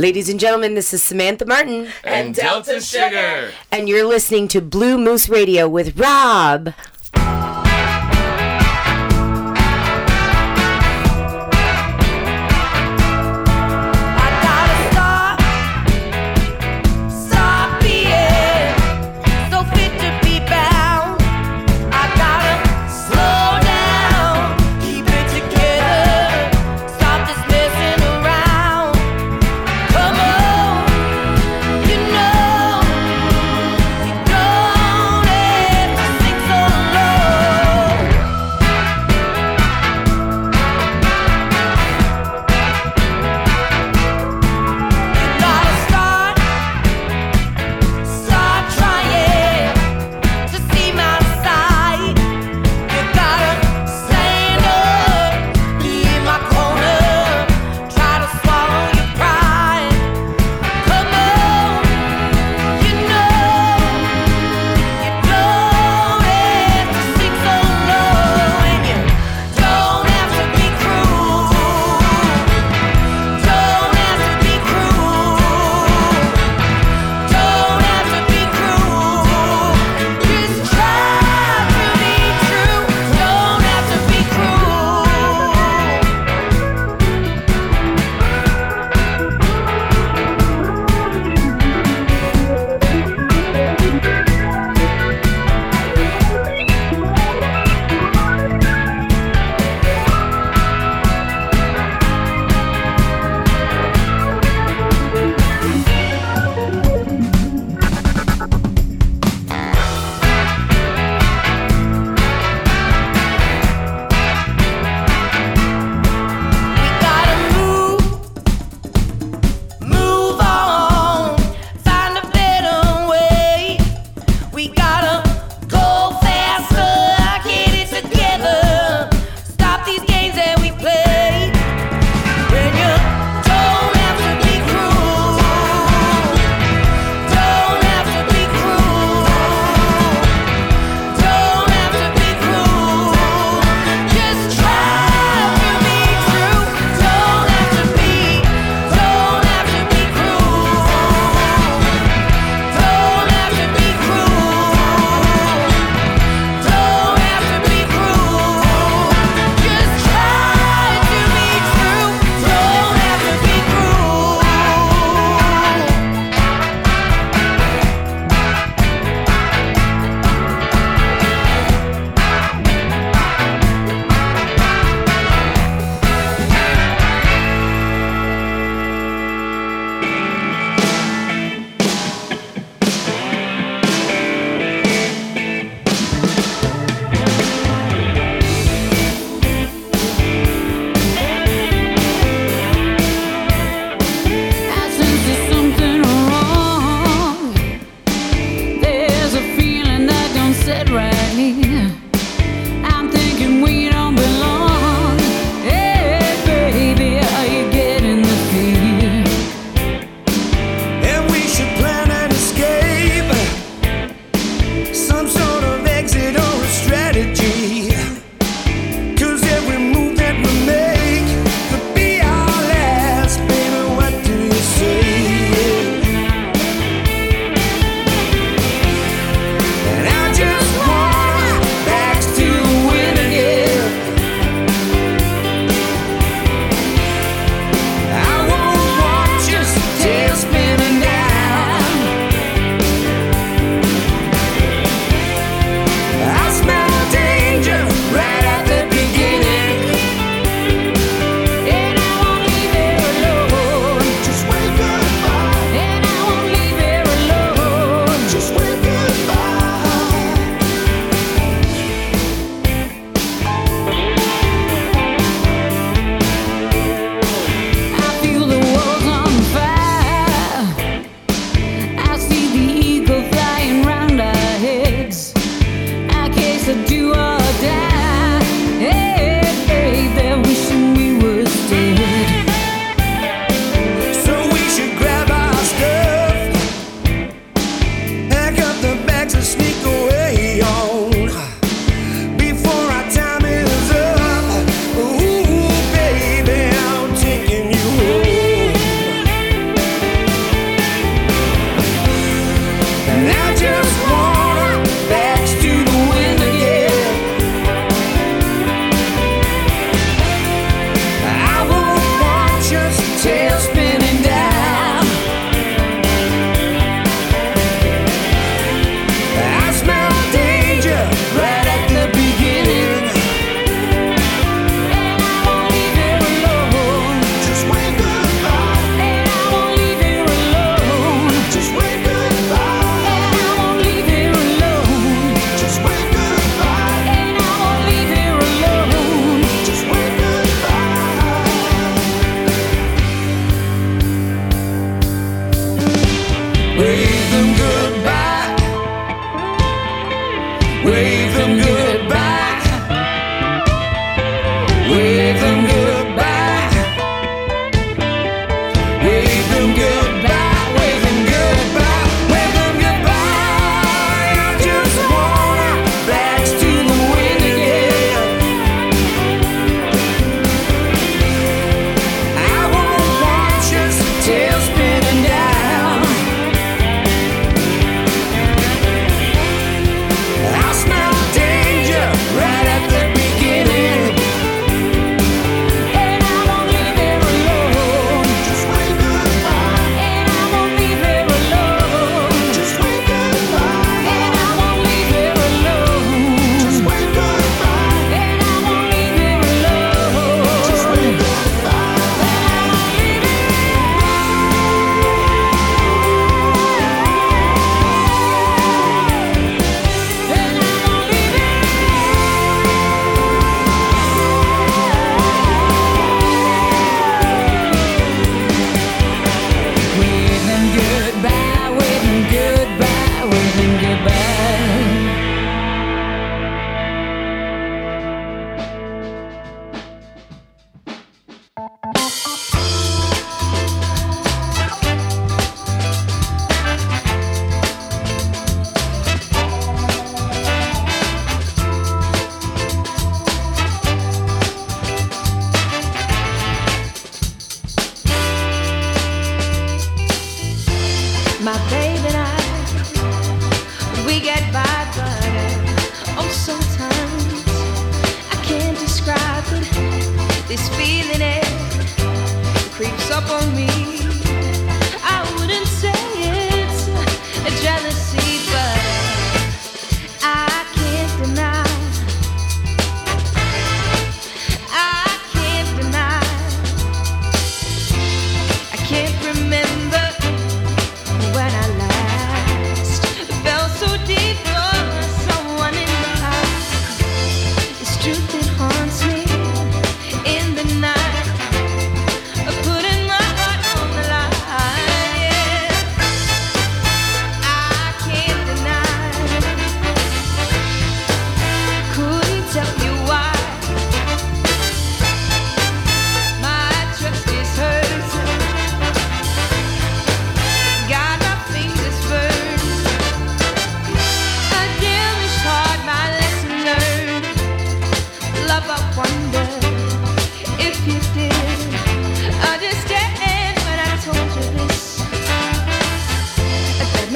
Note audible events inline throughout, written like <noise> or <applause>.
Ladies and gentlemen, this is Samantha Martin. And, Delta, Sugar. And you're listening to Bluesmoose Radio with Rob.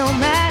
no matter.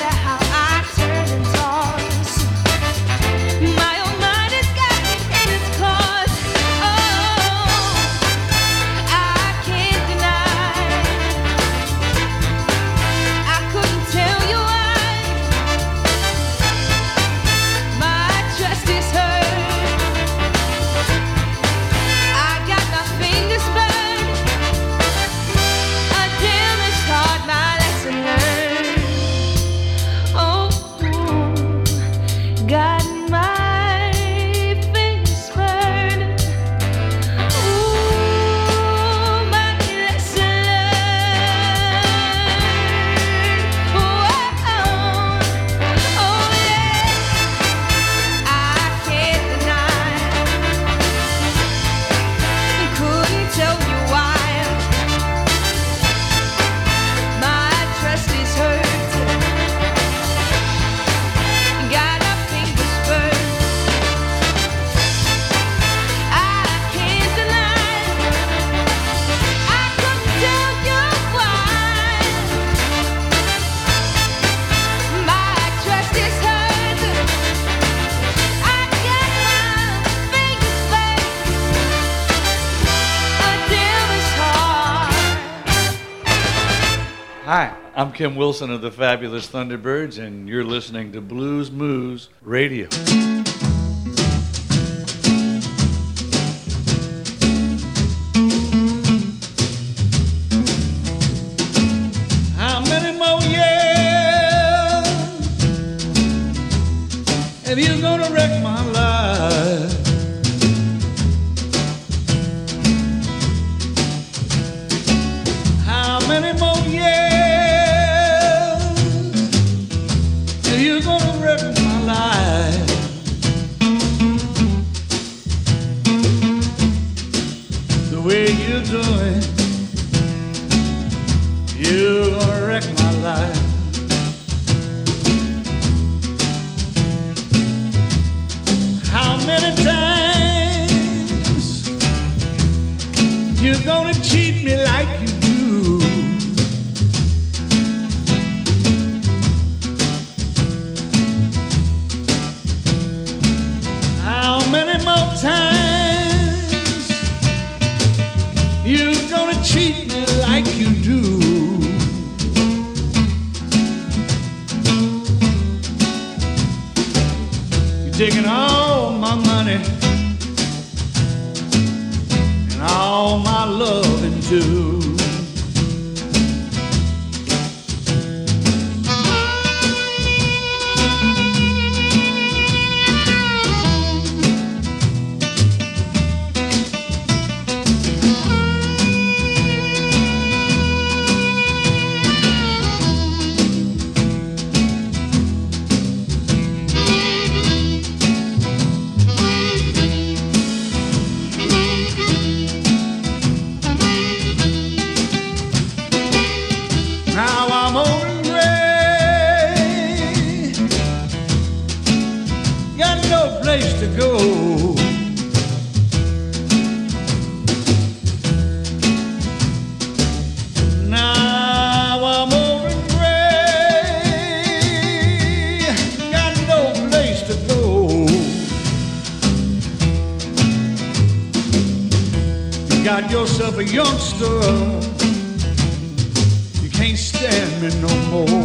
I'm Kim Wilson of the Fabulous Thunderbirds, and you're listening to Bluesmoose Radio. Yourself a youngster. You can't stand me no more.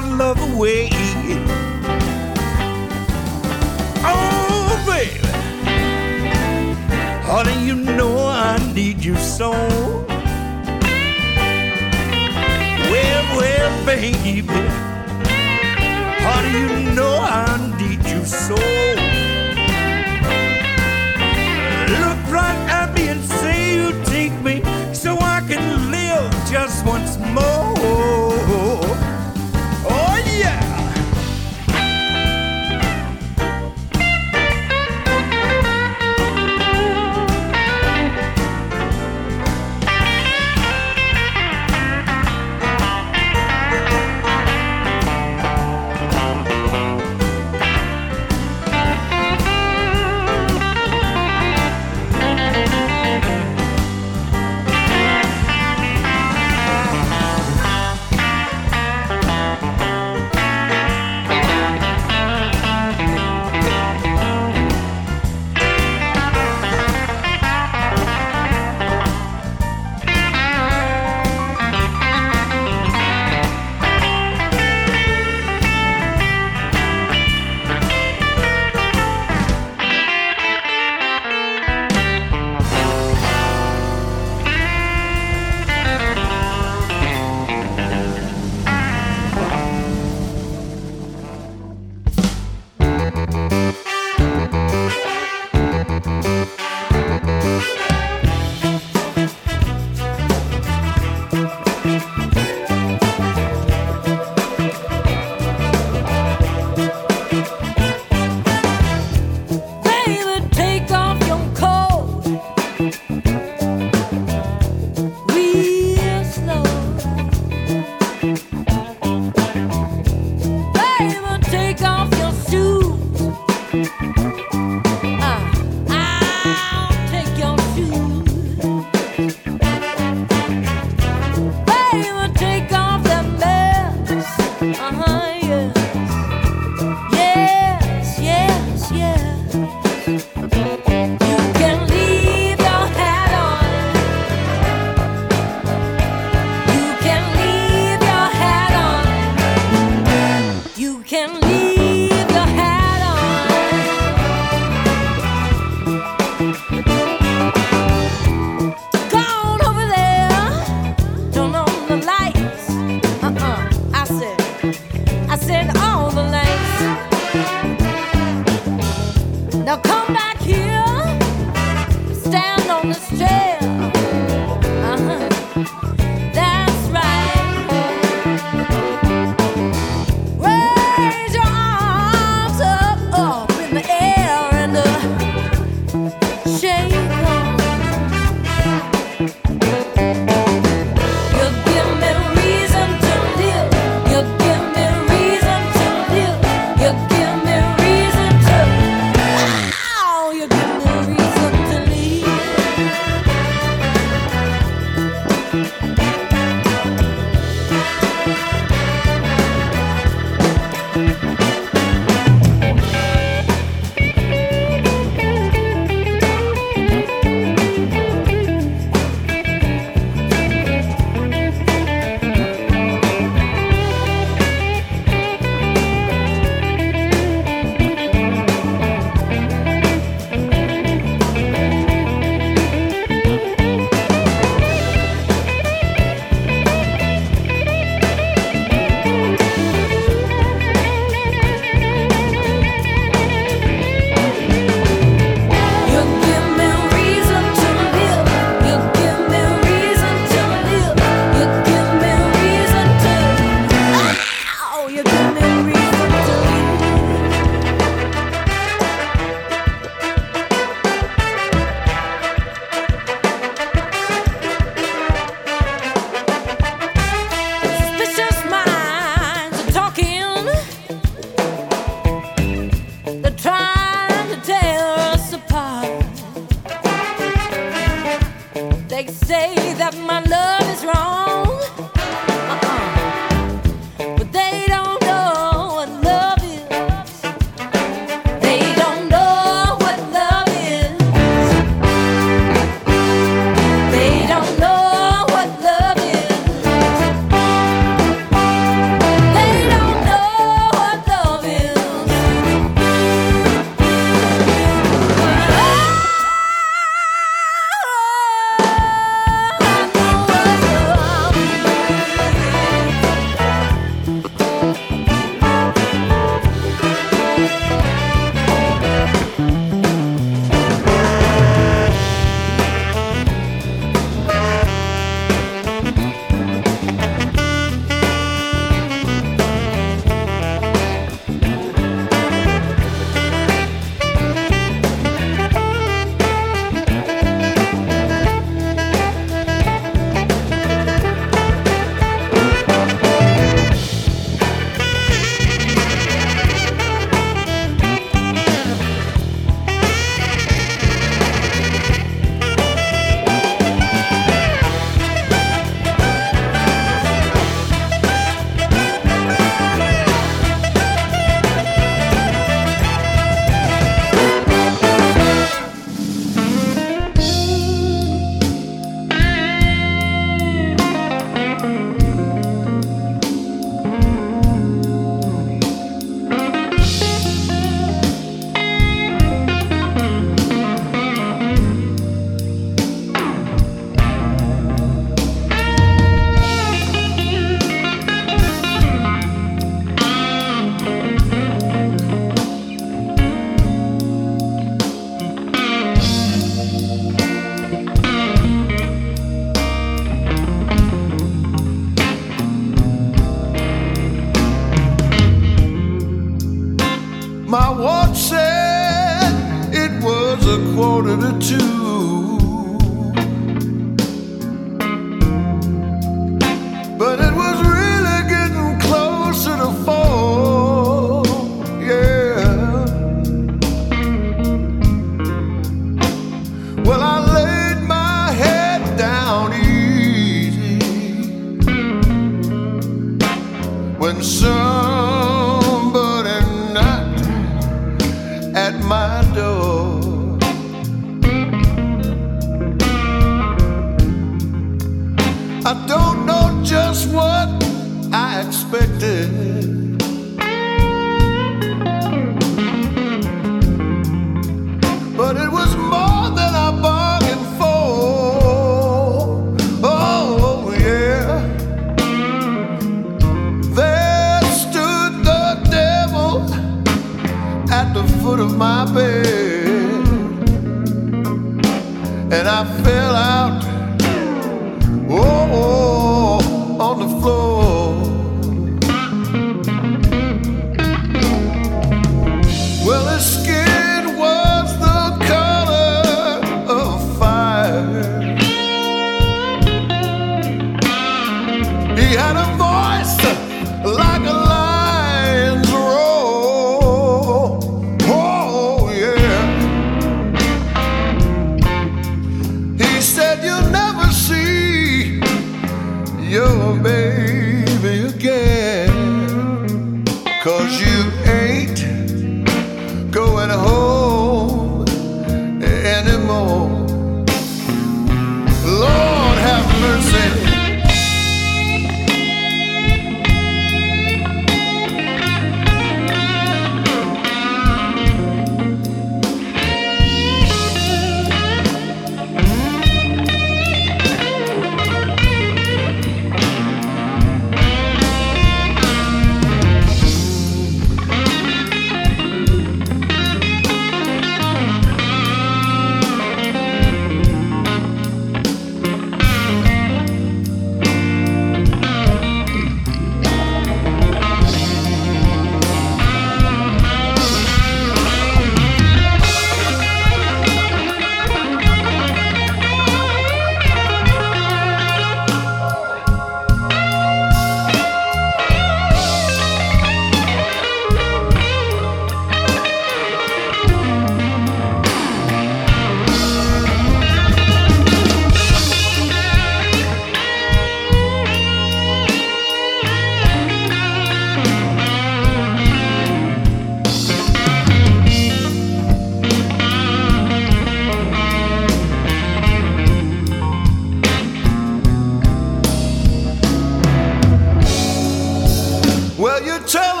Well,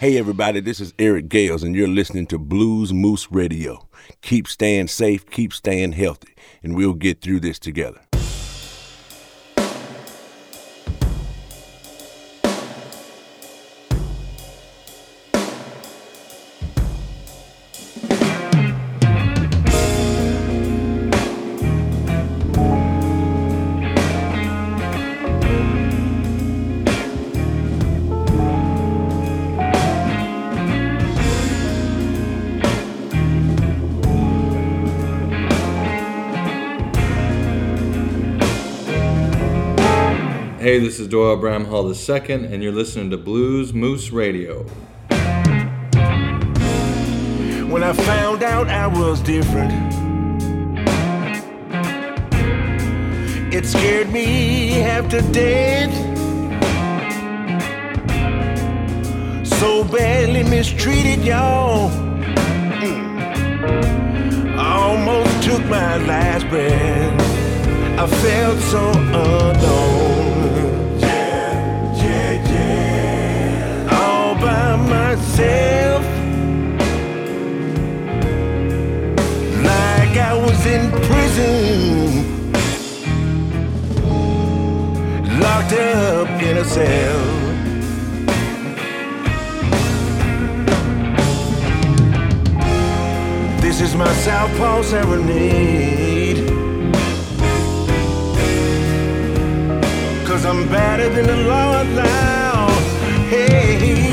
Hey, everybody, this is Eric Gales, and you're listening to Bluesmoose Radio. Keep staying safe, keep staying healthy, and we'll get through this together. This is Doyle Bramhall II, and you're listening to Bluesmoose Radio. when I found out I was different. It scared me half to death. So badly mistreated, y'all. Mm. Almost took my last breath. I felt so alone. Myself. like I was in prison, locked up in a cell. This is my Southpaw serenade. Cause I'm better than the law allows. Hey,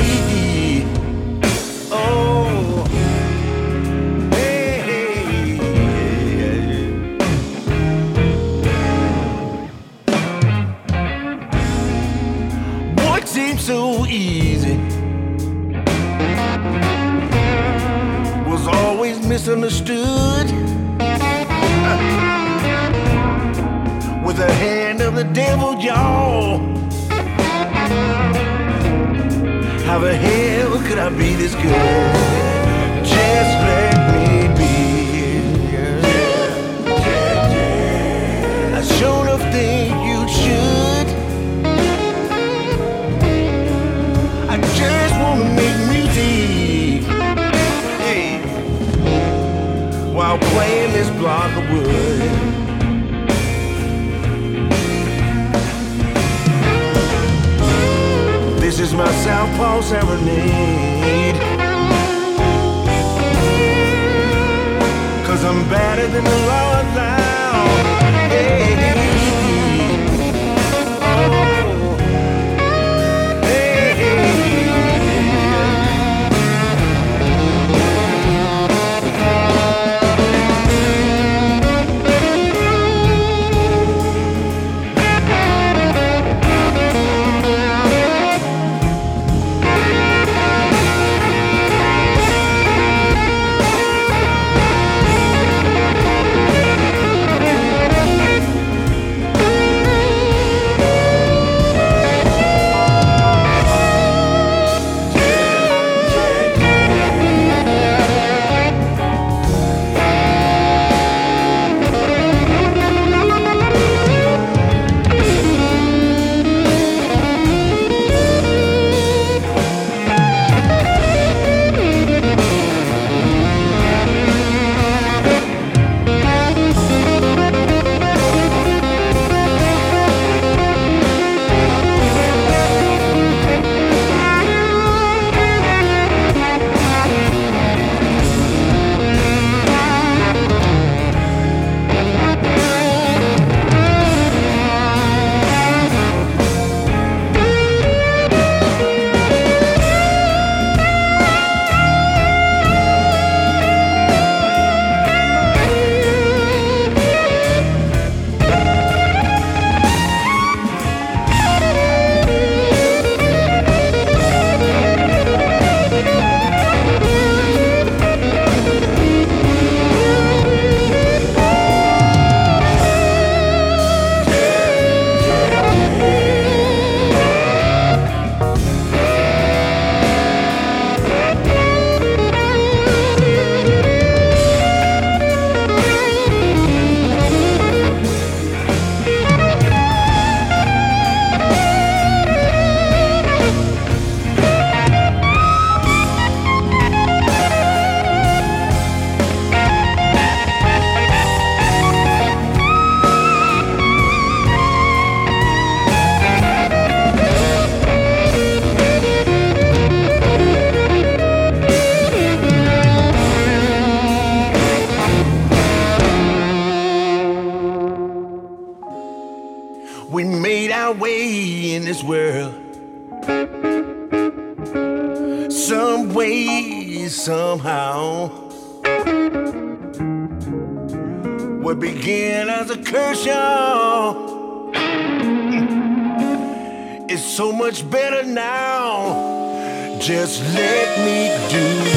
me somehow. What began as a curse, y'all, is so much better now. Just let me do me.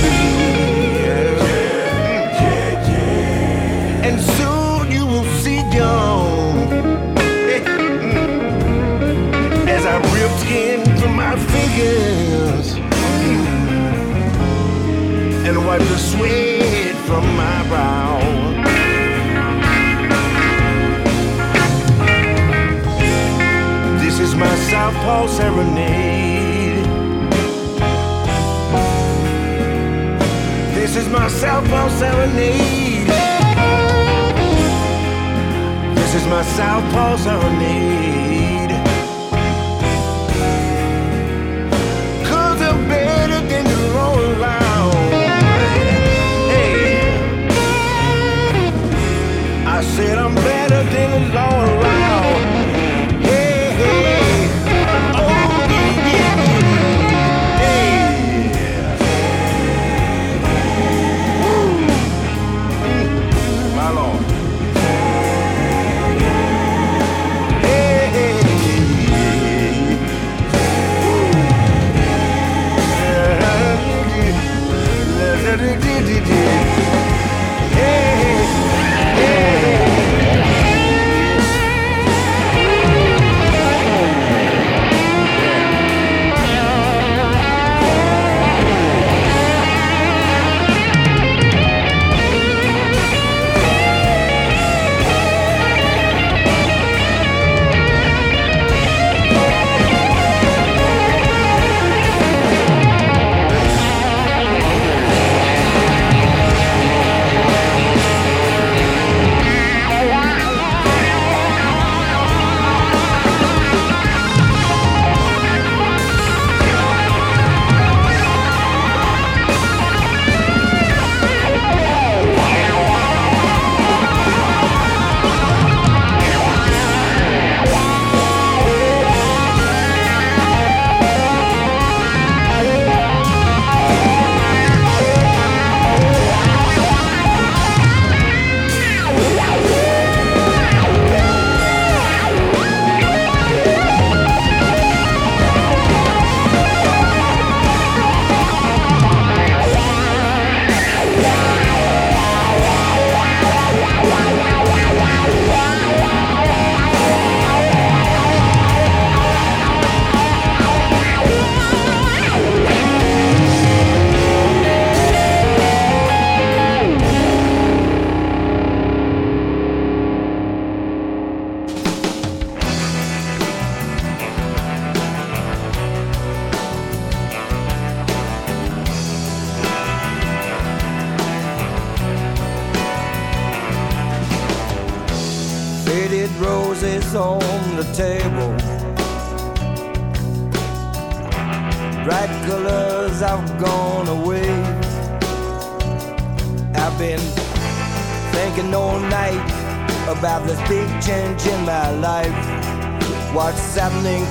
And soon you will see dawn. <laughs> As I rip skin from my fingers wipe the sweat from my brow. This is my Southpaw serenade. This is my Southpaw serenade. This is my Southpaw serenade. I said I'm better than the law.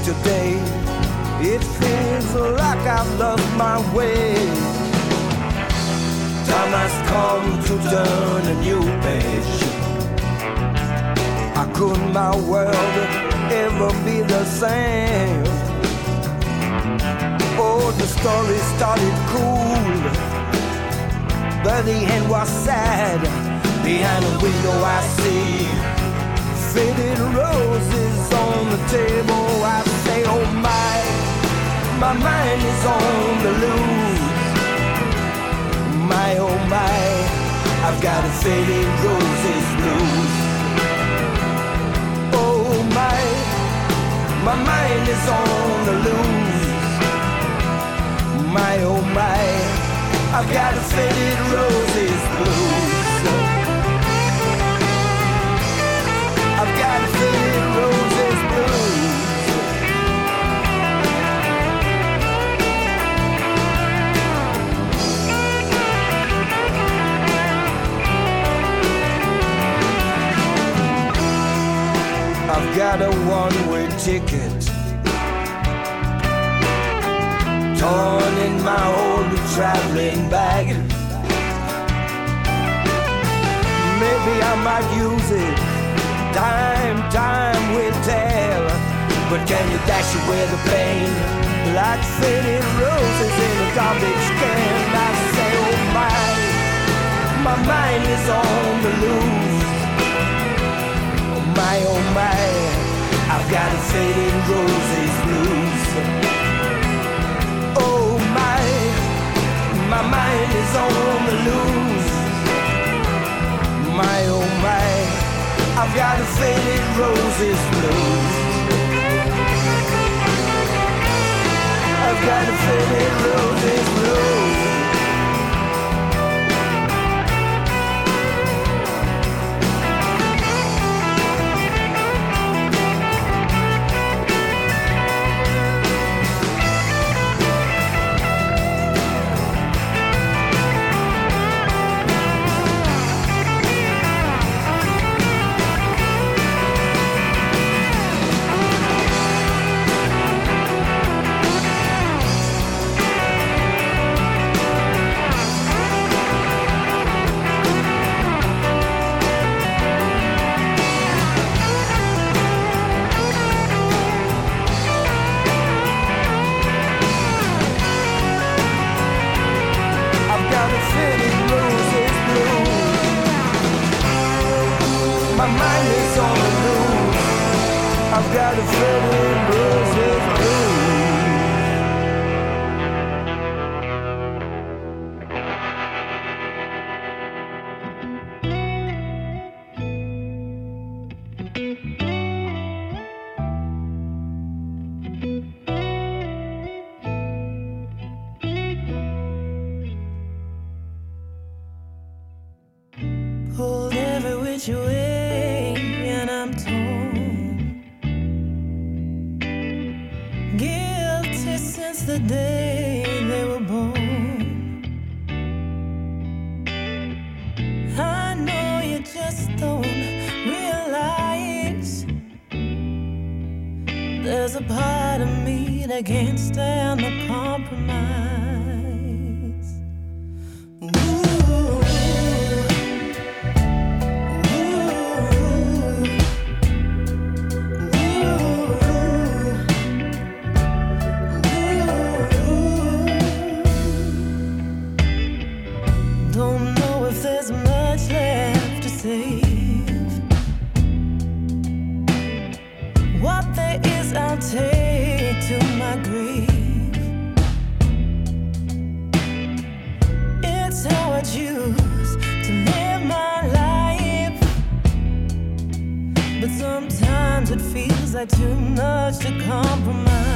Today? It feels like I've lost my way. Time has come to turn a new page. How could my world ever be the same? Oh, the story started cool, but the end was sad. Behind the window, I see faded roses on the table. I say, Oh my, my mind is on the loose. My, oh my, I've got a faded roses blues. Oh my, my mind is on the loose. My oh my, I've got a faded roses blues. Got a one-way ticket torn in my old traveling bag. Maybe I might use it. Time, time will tell. But can you dash away the pain like faded roses in a garbage can? I say, oh my, my mind is on the loose. Oh my, oh my, I've got a faded roses blues. Oh my, my mind is on the loose. My, oh my, I've got a faded roses blues. I've got a faded roses blues. There's a part of me that can't stand the compromise. Like too much to compromise.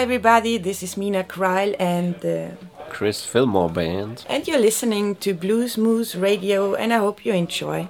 Everybody, this is Mina Kreil and uh, Chris Fillmore Band. and you're listening to Bluesmoose Radio and I hope you enjoy.